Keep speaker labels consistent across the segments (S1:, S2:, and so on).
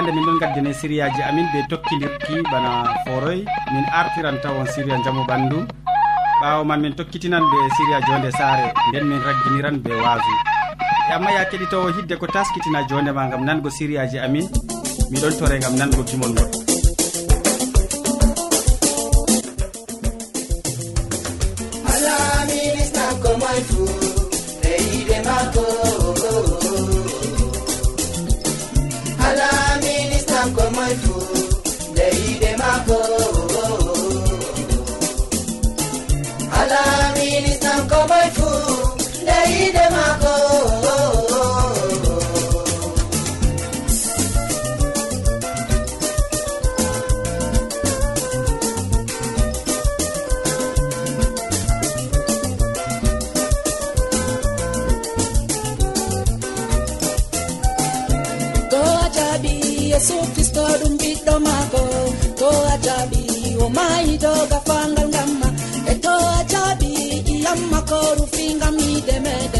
S1: hande min ɗon gaddine sériyaji amin ɓe tokkidirki bana foroy. Min artiran tawon séria jaamu ɓandu. Ɓawo man min tokkitinan ɓe séria jonde saare. Nden min ragginiran ɓe waasu. E amma ya keɗitowo hidde ko taskitina jondema gam nango sériyaji amin. Miɗon tore gam nango gimol ngol.
S2: yesu kristo ɗum ɓiɗɗo maako to a jaɓi o mayidoga fangal ngamma. E to a jaɓi iyamma ko rufi ngam
S3: yide mede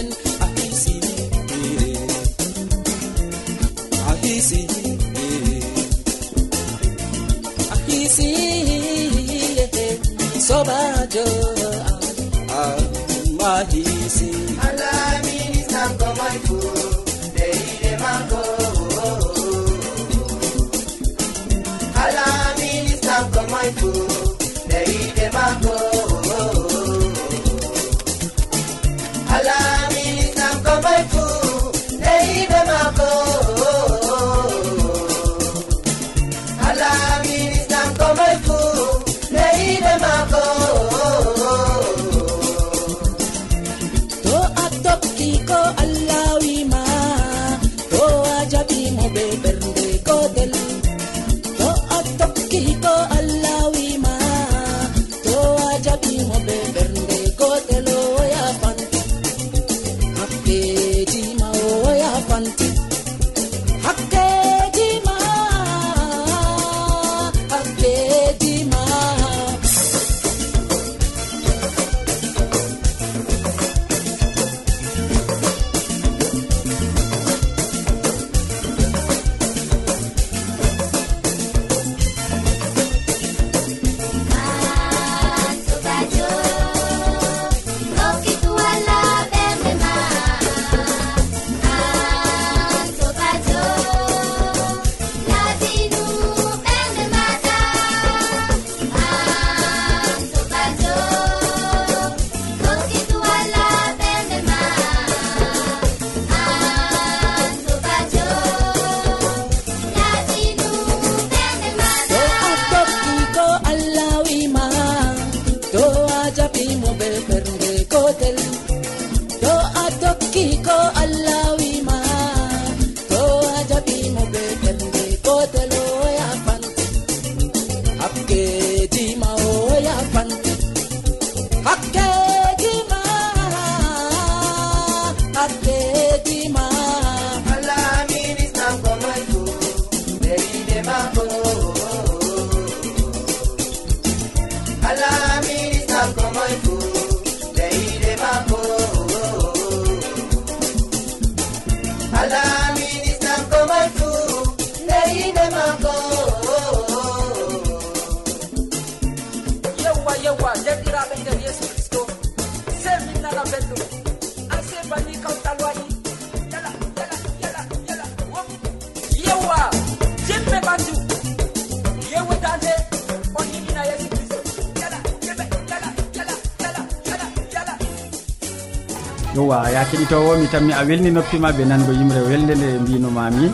S1: yowa ya keɗitowo mi tammi a welni noppima ɓe nango yimre welde nde mbinomami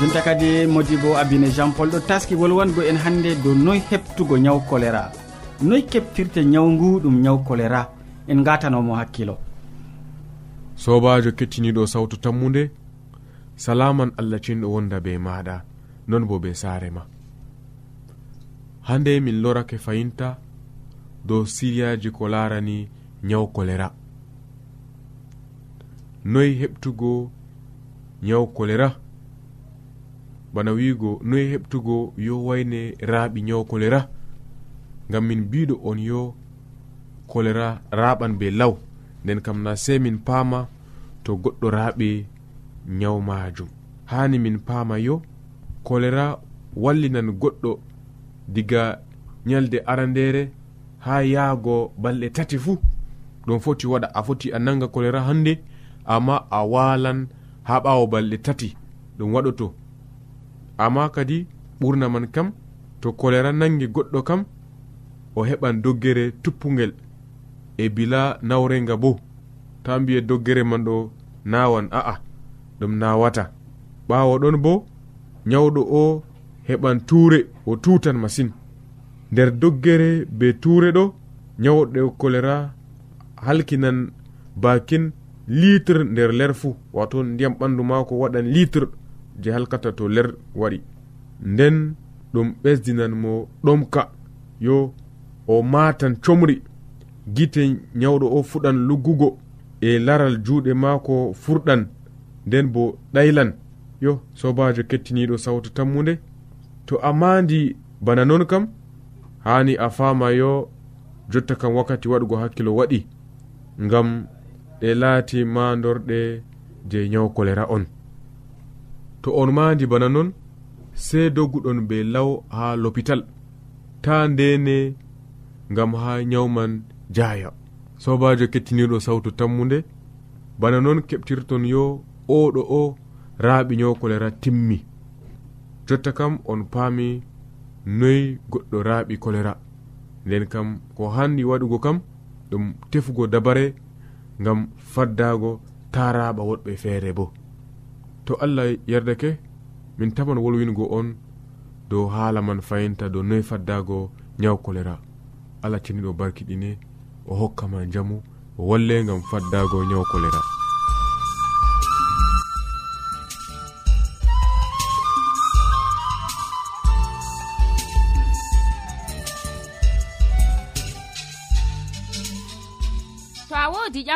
S1: jonta kadi modi bo abine jean paul ɗo taski wolwango en hannde dow noy heɓtugo ñaw choléra noy keɓtirte ñaw ngu ɗum ñaw choléra en gatanomo hakkilo.
S4: Sobajo kettiniɗo sawtu tammude salaman allah cinɗo wonda be maɗa non bo be saare ma. Hande min lorake fayinta dow siriyaji ko larani nyawu choléra noyi heɓtugo ñaw choléra bana wiigo noyi heɓtugo yo wayne raaɓi ñaw choléra ngam min mbiɗo on yo choléra raɓan be law. Nden kam na sey min paama to goɗɗo raaɓi ñaw majum hani min paama yo choléra wallinan goɗɗo diga ñalde arandere ha yaago balɗe tati fuu. Ɗum foti waɗa a foti a nanga choléra hannde amma a walan ha ɓawo balɗe tati ɗum waɗoto. Amma kadi ɓurna man kam to kolera nangi goɗɗo kam o heɓan doggere tuppugel e bila nawrenga bo. Ta mbiye doggere man ɗo nawan a'a ɗum nawata ɓawo ɗon bo nyawɗo o heɓan tuure o tutan masin. Nder doggere be tuure ɗo nyawɗo kolera halkinan bakin litre nder ler fuu. Wato ndiyam ɓandu maako waɗan litre je halkata to ler waɗi. Nden ɗum ɓesdinan mo ɗomka. Yo o matan comri. Gite nyawɗo o fuɗan luggugo. E laral juuɗe maako furɗan. Nden bo ɗaylan. Yo sobajo kettiniɗo sawtu tammude to a mandi bana non kam hani a fama yo jotta kam wakkati waɗugo hakkilo waɗi. Ngam ɗe laati mandorɗe je nyaw kolera on. To on mandi bana non sey dogguɗon be law ha lopital ta ndene ngam ha nyawman jaya sobajo kettiniɗo sawtu tammude bana non keɓtirton yo oɗo o raaɓi nyaw kolera timmi. Jotta kam on paami noyi goɗɗo raaɓi kolera. Nden kam ko handi waɗugo kam ɗum tefugo dabare gam faddago taraɓa woɗɓe feere bo. To allah yerdake min taman wolwingo on dow haala man fayinta dow noyi faddago nyaw kolera. Allah ceniɗo barkiɗine o hokkama jamu o walle gam faddago nyaw kolera.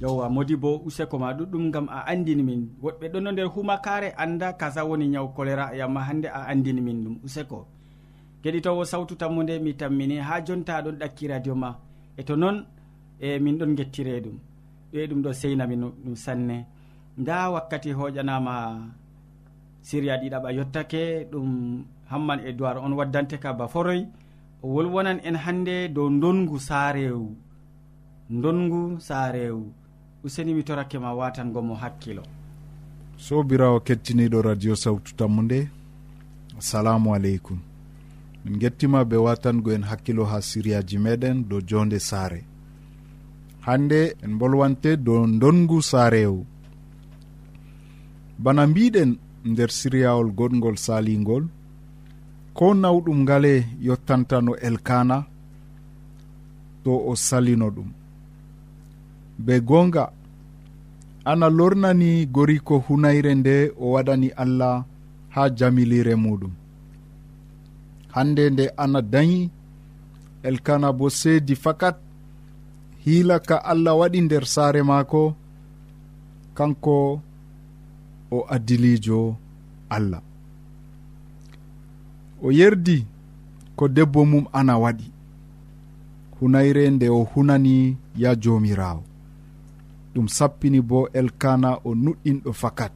S1: yewwa modi bo useko ma ɗuɗɗum gam a andini min. Woɗɓe ɗon nder humakare anda kaza woni nyaw choléra yamma hande a andini min ɗum useko. Keɗitowo sawtu tammu nde mi tammini ha jonta ɗon ɗakki radio ma. E to noon e min ɗon gettire ɗum. Ɓe ɗum ɗo seynami ɗum sanne. Nda wakkati hoƴanama siriya ɗiɗaɓa yottake ɗum hamman e dowar on waddante ka ba foroy. O wolwonan en hande dow dongu saarewu. Dongu saarewu. useni mi torake ma watangomo hakkilo.
S5: Sobirawo kettiniɗo radio sawtu tammu nde assalamu aleykum. Min gettima be watango en hakkilo ha siriyaji meɗen dow jonde saare. Hande en bolwante dow dongu saarewu bana mbiɗen nder siriyawol goɗgol salingol ko nawɗum ngale yottantano elkana to o salino ɗum. be gonga ana lornani goriko hunayre nde o waɗani allah ha jamilire muɗum. Hande nde ana dañi elkana bo seedi fakat hiila ka allah waɗi nder saare maako kanko o adilijo allah. O yerdi ko debbo mum ana waɗi hunayre nde o hunani ya jomirawo ɗum sappini bo elkana o nuɗɗinɗo fakat.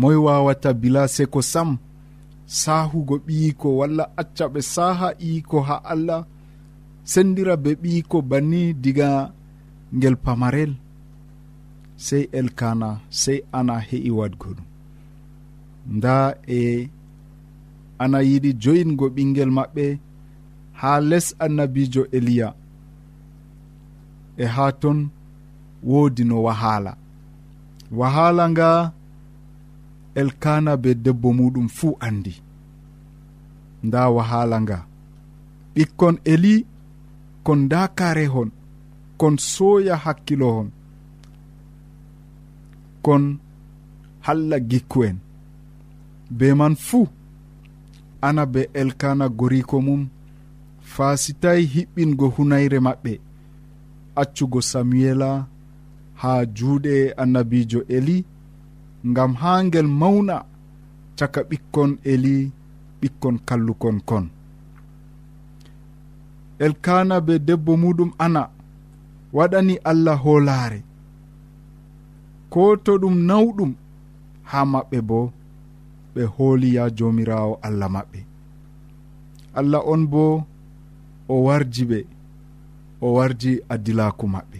S5: Moy wawata bila seko sam sahugo ɓiyiko walla acca ɓe saha iyiko ha allah sendira be ɓiyiko banni diga ngel pamarel sey elkana sey ana heƴi wadgo ɗum. Nda e ana yiɗi joyingo ɓinguel maɓɓe ha les annabijo eliya e ha ton woodi no wahaala. Wahaala nga elkana be debbo muɗum fuu andi nda wahaala nga. Ɓikkon eli kon nda karehon kon sooya hakkilohon kon halla gikku en. Be man fuu ana be elkana goriko mum faasitay hiɓɓingo hunayre maɓɓe accugo samuela ha juuɗe annabijo eli ngam ha ngel mawna caka ɓikkon eli ɓikkon kallukon kon. Elkana be debbo muɗum ana waɗani allah hoolaare. Ko to ɗum nawɗum ha maɓɓe bo ɓe hooliya jomirawo allah maɓɓe. Allah on bo o warji ɓe o warji addilaku maɓɓe.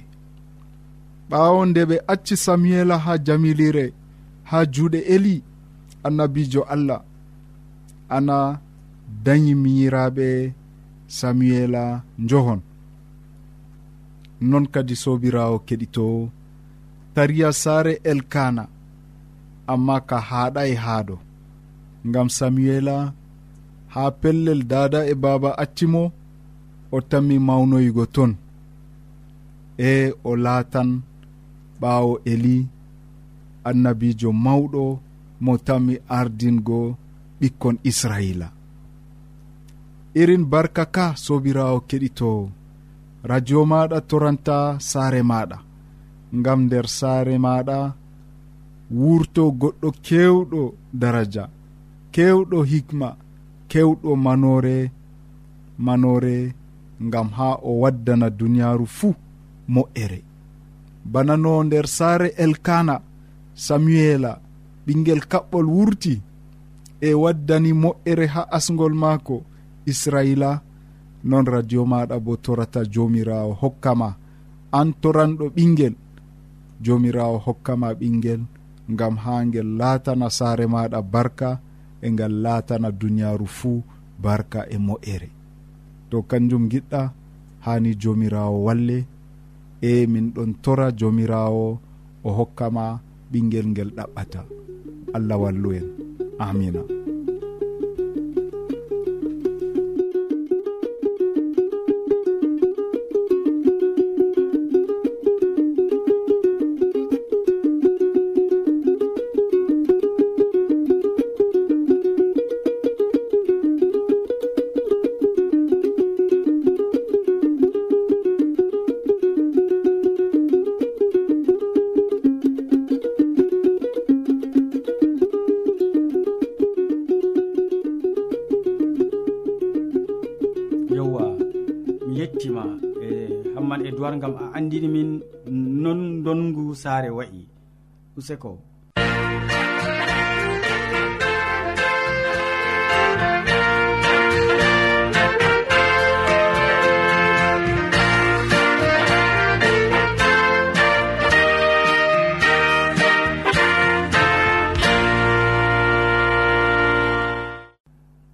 S5: ɓawo nde ɓe acci samuela ha jamilire ha juuɗe eli annabijo allah. Ana dañi miyiraɓe samuela njohon. Non kadi sobirawo keɗito tariya saare elkana amma ka haaɗay haaɗo ngam samuela ha pellel dada e baba accimo o tammi mawnoygo ton. E o laatan ɓaawo eli annabijo mawɗo mo tami ardingo ɓikkon israila. Irin barka ka sobirawo keɗitowo radio maɗa toranta saare maɗa. Ngam nder saare maɗa wurto goɗɗo kewɗo daraja kewɗo hikma kewɗo manore manore ngam ha o waddana duniyaru fuu moƴƴere bana no nder saare elkana samuela ɓinguel kaɓɓol wurti e waddani moƴƴere ha asgol maako israila. Non radio maɗa bo torata jomirawo hokkama. An toranɗo ɓinguel jomirawo hokkama ɓinguel gam ha guel laatana saare maɗa barka e ngal laatana duniyaru fuu barka e moƴere to kanjum giɗɗa hani jomirawo walle e min ɗon tora jomirawo o hokkama ɓinguel ngel ɗaɓɓata. Allah wallu en amina.
S1: amadou war gam a andini min non dongu saare wayi useko.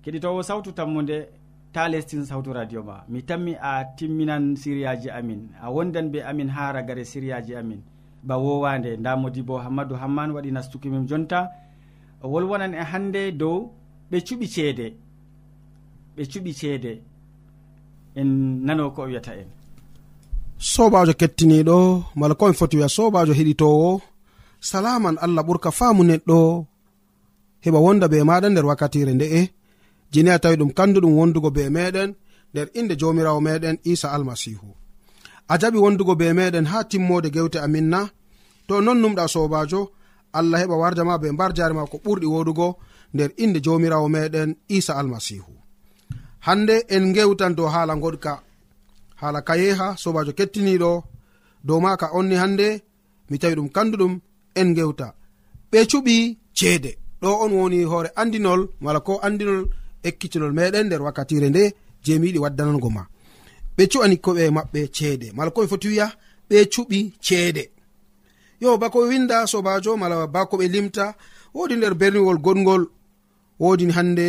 S1: Keɗitowo sawtu tammude ta lestin sawtu radio ma mi tammi a timminan siriyaji amin. A wondan be amin ha ragare siriyaji amin. Ba wowande nda modi bo hammadou hamman waɗi nastuki min jonta. O wolwonan e hande dow ɓe cuɓi ceede. Ɓe cuɓi ceede. En nano ko o wiyata en.
S6: Sobajo kettiniɗo mala komi foti wiya sobajo heɗitowo. Salaman allah ɓurka faamu neɗɗo. Heɓa wonda be maɗa nder wakkatire nde'e. jini a tawi ɗum kanduɗum wondugo be meɗen nder inde jomirawo meɗen isa almasihu. A jaɓi wondugo be meɗen ha timmode gewte amin na to non numɗa sobajo allah heɓa warjama be mbar jari ma ko ɓurɗi woɗugo nder inde jomirawo meɗen isa almasihu. Hande en gewtan dow haala goɗka haala kayeha sobajo kettiniɗo dow maka onni hande mi tawi ɗum kanduɗum en gewta. Ɓe cuɓi ceede ɗo on woni hoore andinol mala ko andinol ekkitinol meɗen nder wakkatire nde je mi yiɗi waddanango ma. Ɓe cuɓani koɓe maɓɓe ceede. Mala koɓe foti wiya ɓe cuɓi ceede. Yo bako ɓe winda sobajo mala bako ɓe limta wodi nder berniwol goɗgol wodini hande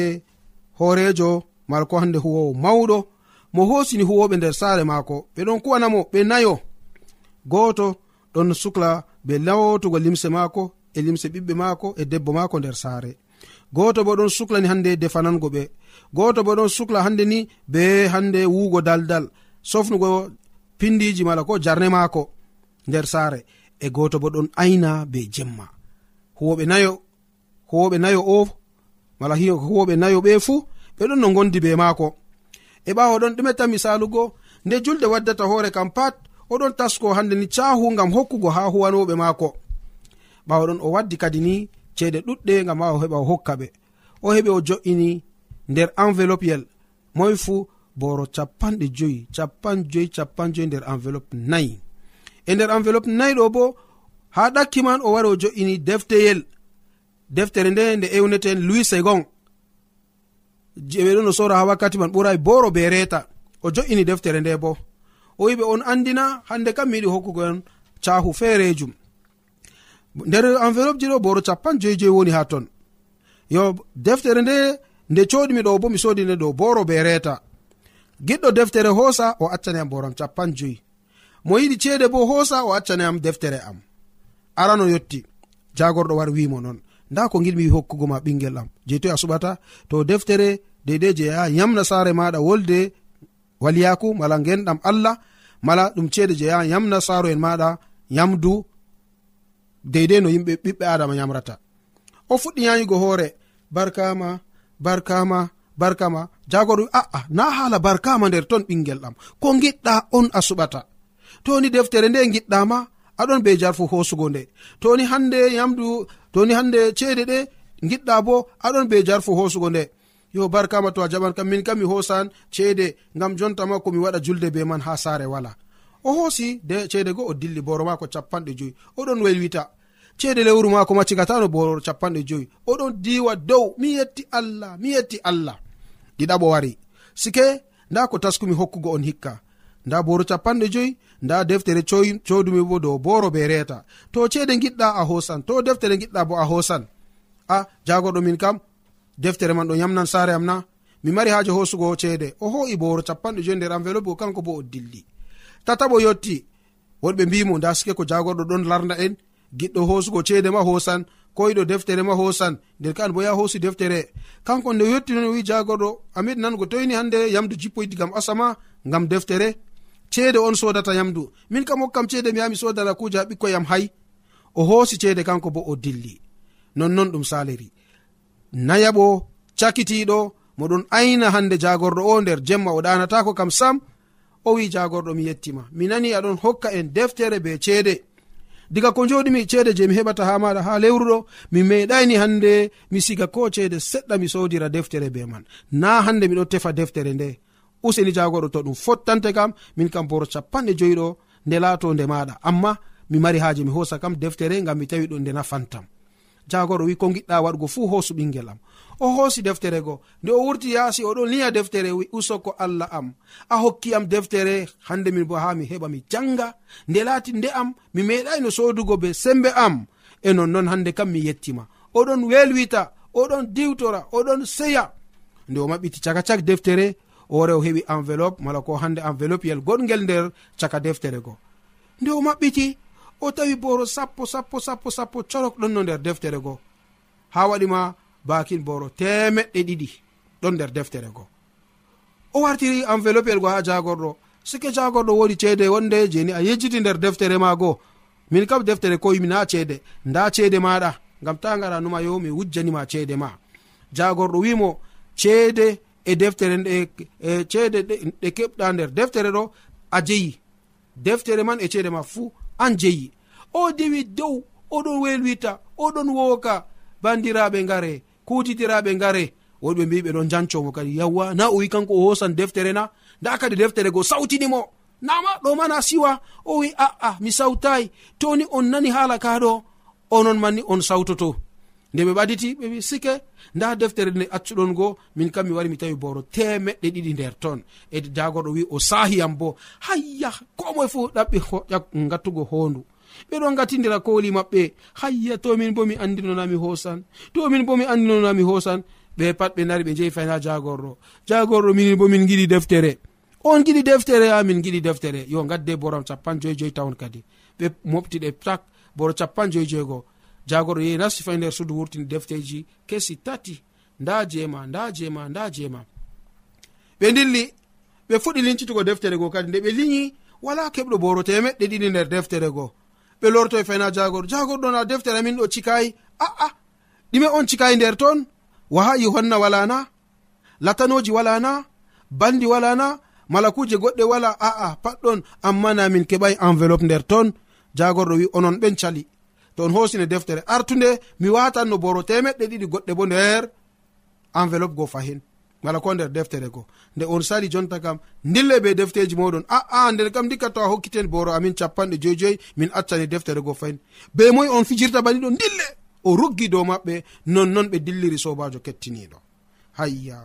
S6: horejo mala ko hande huwowo mawɗo. Mo hosini huwoɓe nder saare maako ɓe ɗon kuwanamo ɓe nayo. Goto ɗon sukla be lawotugo limse maako e limse ɓiɓɓe maako e debbo maako nder saare. goto bo ɗon suklani hande defanango ɓe. Goto bo ɗon sukla hande ni be hande wugo daldal. Sofnugo pindiji mala ko jarne maako nder saare. E goto bo ɗon aina be jemma. Huwoɓe nayo huwoɓe nayo o mala huwoɓe nayo ɓe fuu ɓeɗon no gondi be maako. E ɓawo ɗon ɗume tan misalugo nde julde waddata hoore kam pat oɗon tasko hande ni cahu gam hokkugo ha huwanoɓe maako. Ɓawo ɗon o waddi kadi ni ceede ɗuɗɗe gam ha o heɓa o hokka ɓe. O heɓi o jo'ini nder enveloppe yel. Moy fu boro capanɗe joyi capan joyi capan joyi nder enveloppe nayi. E nder enveloppe nayi ɗo bo ha ɗakki man o wari o jo'ini defteyel deftere nde nde ewneten louis segon. Je ɓe ɗon o sora ha wakkati man ɓurai boro be reta o jo'ini deftere nde bo. O wiɓe on andina hande kam miyiɗi hokkugo en cahu feerejum nder enveloppe ji ɗo boro capan joyi joyi woni ha ton. Yo deftere nde nde coɗimi ɗo bo mi sodi nde ɗo boro be reta giɗɗo deftere hoosa o accaniyam boram capan joyi. Mo yiɗi ceede bo hoosa o accaniyam deftere am. Arano yotti. Jagorɗo wari wimo noon nda ko giɗmi hokkugo ma ɓingel am. Je toy a suɓata to deftere deidei je yaha yamna saare maɗa wolde waliyaku mala genɗam allah mala ɗum ceede je yaha yamna saaro en maɗa yamdu deydei no yimɓe ɓiɓɓe adama yamrata o fuɗɗi yayugo hoore barkama barkama barkama. Jagoro aa na hala barkama nder ton ɓingel ɗam. Ko giɗɗa on a suɓata. Toni deftere nde giɗɗama aɗon be jarfu hosugo nde. Toni hande yamdu toni hande ceede ɗe giɗɗa bo aɗon be jarfu hosugo nde. Yo barkama to a jaɓan kam min kam mi hosan ceede ngam jontama komi waɗa julde be man ha saare wala. O hoosi de ceede go o dilli boro mako capanɗe joyi. Oɗon welwita. ceede lewru maako ma cigatano boro capanɗe joyi. Oɗon diwa dow mi yetti allah mi yetti allah. Ɗiɗaɓo wari. Sike nda ko taskumi hokkugo on hikka. Nda boro capanɗe joyi nda deftere codumi bo dow boro be reeta. To ceede giɗɗa a hosan to deftere giɗɗa bo a hosan a jagoɗo min kam deftere man ɗo yamnan saare am na. Mi mari haaje hosugo ceede. O ho'i boro capanɗe joyi nder enveloppe o kanko bo o dilli. Tataɓo yotti wonɓe mbimo nda sike ko jagorɗo ɗon larda en. giɗɗo hosugo ceede ma hosan koyiɗo deftere ma hosan nder ka bo ya hosi deftere. Kanko nde yetti non wi jagorɗo amed nango toyni hande yamdu jippoydi gam asama gam deftere. Ceede on sodata yamdu. Min kam hokkam ceede mi yami sodana kuja ɓikkoyam hay. O hoosi ceede kanko bo o dilli. Nonnon ɗum saliri nayaɓo cakitiɗo moɗon aina hande jagorɗo o nder jemma o ɗanatako kam sam o wi jagorɗo mi yettima mi nani aɗon hokka en deftere be ceede. diga ko joɗimi ceede je mi heɓata ha maɗa ha lewruɗo mi meɗaini hande mi siga ko ceede seɗɗa mi sodira deftere be man. Na hande miɗo tefa deftere nde. Useni jagoɗo to ɗum fottante kam min kam boro capanɗe joyiɗo nde laato nde maɗa amma mi mari haaji mi hosa kam deftere ngam mi tawi ɗo nde nafantam. Jagoɗo wi ko giɗɗa waɗugo fuu hosu ɓingel am. o hoosi deftere go. Nde o wurti yaasi oɗon liya deftere wi usoko allah am. A hokki am deftere hande min bo ha mi heɓa mi janga nde laati nde am mi meeɗayno sodugo be sembe am. E nonnon hande kam mi yettima oɗon welwita oɗon diwtora oɗon seya. Nde o maɓɓiti caka cak deftere ore o heɓi enveloppe mala ko hande enveloppe yel goɗgel nder caka deftere go. Nde o maɓɓiti o tawi boro sappo sappo sappo sappo corok ɗon no nder deftere go. Ha waɗima bakin boro temeɗɗe ɗiɗi ɗon nder deftere go o wartiri enveloppe el go ha jagorɗo. Sike jagorɗo wodi ceede wonde jeni a yejjiti nder deftere ma go min kam deftere koyimi na ceede nda ceede maɗa gam ta gara numa yo mi wujjanima ceede ma. Jagorɗo wimo ceede e deftere e ceede ɗe keɓɗa nder deftere ɗo a jeyi. Deftere man e ceede ma fuu an jeyi. O dewi dow oɗon welwita oɗon woka bandiraɓe ngare kutitiraɓe ngare. Woɗɓe mbi ɓe ɗon jancomo kadi. Yawwa na o wi kanko o hosan deftere na. Nda kadi deftere go sawtinimo nama ɗo mana siwa. O wi aa mi sawtayi toni on nani haala kaɗo onon manni on sawtoto. Nde ɓe ɓaditi ɓe wi sike. Nda deftere nde accuɗon go min kam mi wari mi tawi boro temeɗɗe ɗiɗi nder ton. E jagoɗo wi o sahiyam bo. Hayya ko moe fuu ɗaɓɓi gattugo hondu. ɓeɗo gatidira koli maɓɓe. Hayya to min bo mi andinonami hosan to min bo mi andinonami hosan ɓe pat ɓe nari ɓe jeyi fayin ha jagorɗo jagorɗo minin bo min giɗi deftere. On giɗi deftere a min giɗi deftere. Yo gadde boram capan joyi joyi tawon kadi. Ɓe moftiɗe tak boro capan joyi joygo jagorɗo yehi nasti fay e nder suudu wurtini defteji kesi tati nda jeema nda jeema nda jeema. Ɓe dilli ɓe fuɗɗi lincitugo deftere go kadi. Nde ɓe liñi wala keɓɗo boro temeɗɗe ɗiɗi nder deftere goo ɓe lorto e fayna jagor. Jagor ɗon a deftere amin ɗo cikayi aa ɗime on cikayi nder ton. Waha yohanna walana latanoji walana bandi walana malakuje goɗɗe wala. Aa patɗon amma namin keɓai enveloppe nder ton. Jagorɗo wi onon ɓen cali. To on hosine deftere. Artunde mi watan no boro temeɗɗe ɗiɗi goɗɗe bo nder enveloppe go fahin. wala ko nder deftere ko. Nde on sali jonta kam dille be defteji moɗon aa ah, ah, nden kam dikka to a hokkiten boro amin capanɗe joyjoyi min accani deftere go fayin. Be moy on fijirta bani ɗo dille o ruggi dow maɓɓe nonnon ɓe dilliri sobajo kettiniɗo. Hayya.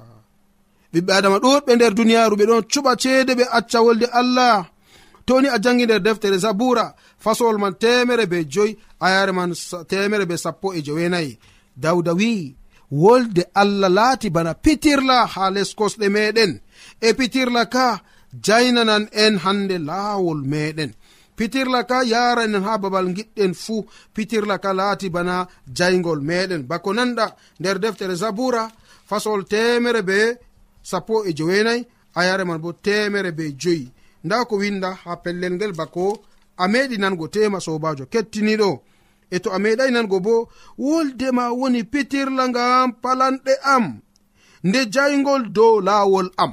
S6: Ɓiɓɓe adama ɗuɗɓe nder duniyaru ɓe ɗon cuɓa ceede ɓe acca wolde allah. Toni a jangi nder deftere zabura fasowol man temere be joyi ayare man temere be sappo e jowenayi. Dawda wi'i wolde allah laati bana pitirla ha les kosɗe meɗen. E pitirla ka jaynanan en hande laawol meɗen. Pitirla ka yaranen ha babal giɗɗen fuu pitirla ka laati bana jaygol meɗen. Bako nanɗa nder deftere zabura fasol temere be sappo e jowenayi ayare man bo temere be joyi. Nda ko winda ha pellel ngel bako a meɗi nango tema sobajo kettiniɗo. e to a meɗai nango bo woldema woni pitirla ngam palanɗe am nde jaygol dow laawol am.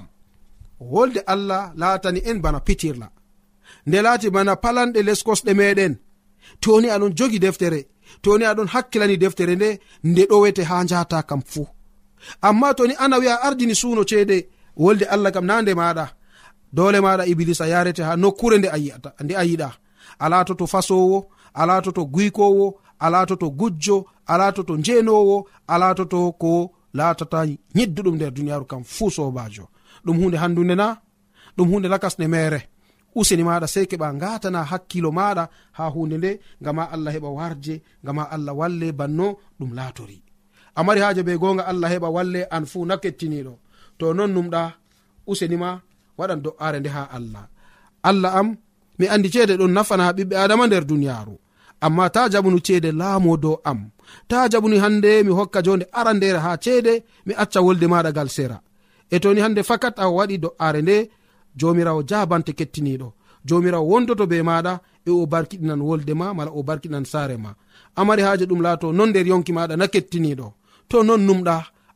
S6: Wolde allah laatani en bana pitirla. Nde laati bana palanɗe les kosɗe meɗen toni aɗon jogi deftere toni aɗon hakkilani deftere nde nde ɗowete ha njata kam fuu. Amma toni ana wi'a ardini suuno ceede wolde allah kam na nde maɗa dole maɗa iblisa yarete ha nokkure nde a yi'ata nde a yiɗa. A latoto fasowo alatoto guykowo alatoto gujjo alatoto njenowo alatoto ko latata yedduɗum nder duniyaru kam fuu sobajo ɗum hunde handunde na ɗum hunde lakasde mere useni maɗa sey keɓa gatana hakkilo maɗa ha hunde nde gama allah heɓa warje gama allah walle banno ɗum latori amari haaje be gonga allah heɓa walle an fuu na kettiniɗo to non numɗa usenima waɗan do'are nde ha allah. Allah am mi andi ceede ɗon nafana ha ɓiɓɓe adama nder duniyaru amma ta jaɓunu ceede laamo dow am. Ta jaɓuni hande mi hokka jonde arandere ha ceede mi acca wolde maɗa gal sera. E toni hande fakat a waɗi do'are nde jomirawo jabante kettiniɗo jomirawo wondoto be maɗa e o barkiɗinan wolde ma mala o barkiɗinan saare ma. Amari haaje ɗum laato non nder yonki maɗa na kettiniɗo to non numɗa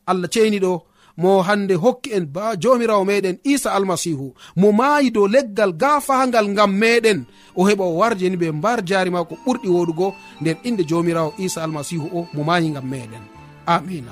S6: allah ceniɗo mo hande hokki en ba jomirawo meɗen isa almasihu. Mo maayi dow leggal gafahangal ngam meɗen. O heɓa o warjeni ɓe mbar jari ma ko ɓurɗi woɗugo. Nder inde jomirawo isa almasihu o mo maayi ngam meɗen. Amina.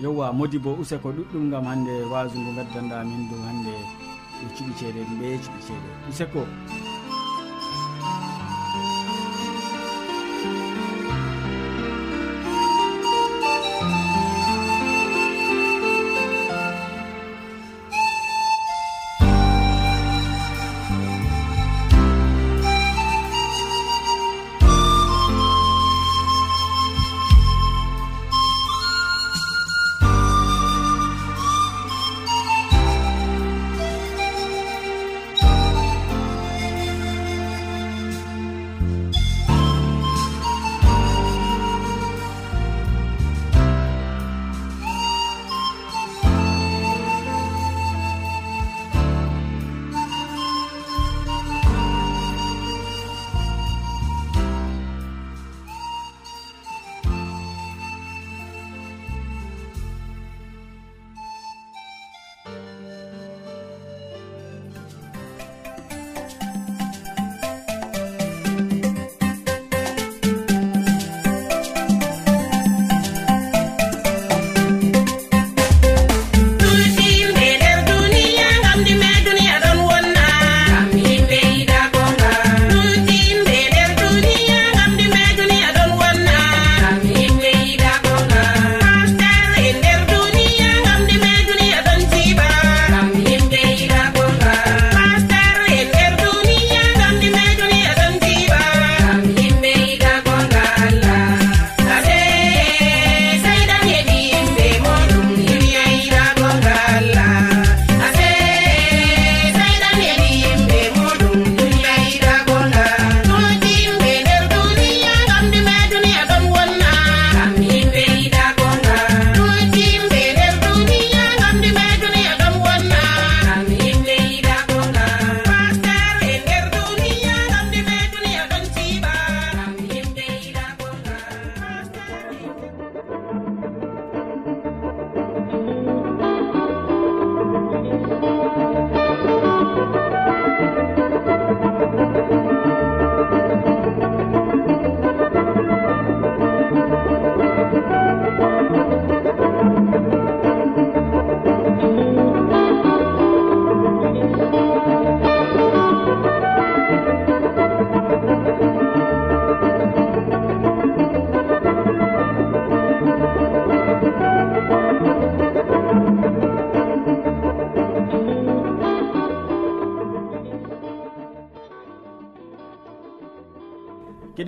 S1: yewwa modi bo use ko ɗuɗɗum gam hande wasu ngu gaddanɗa min dow hande e cuɓi ceeɗen ɓe e cuɓi ceeɗe useko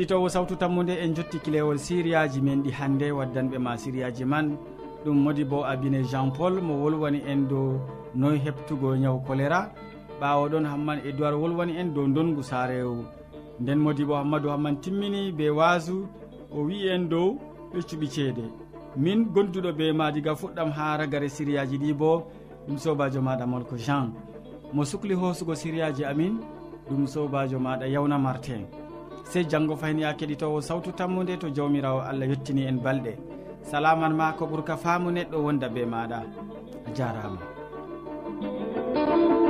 S1: keɗitowo sawtu tammude en jotti kilewol siriyaji men ɗi hannde waddanɓe ma siriyaji man. Ɗum modi bo abine jean paul mo wolwani en dow noy heɓtugo ñaw choléra ɓawo ɗon hamman edoird wolwani en dow dongu saarewu nden modi bo hammadou hamman timmini be wasu o wi en dow ɓeccuɓi ceede. Min gonduɗo be ma diga fuɗɗam ha ragare siriyaji ɗi bo ɗum sobajo maɗa molko jean. Mo sukli hosugo siriyaji amin ɗum sobajo maɗa yawna martin sey janngo fayni a keɗitowo sawtu tammude to jawmirawo allah yettini en balɗe. Salaman ma ko ɓuurka faamu neɗɗo wonda be maɗa. A jarama. thank you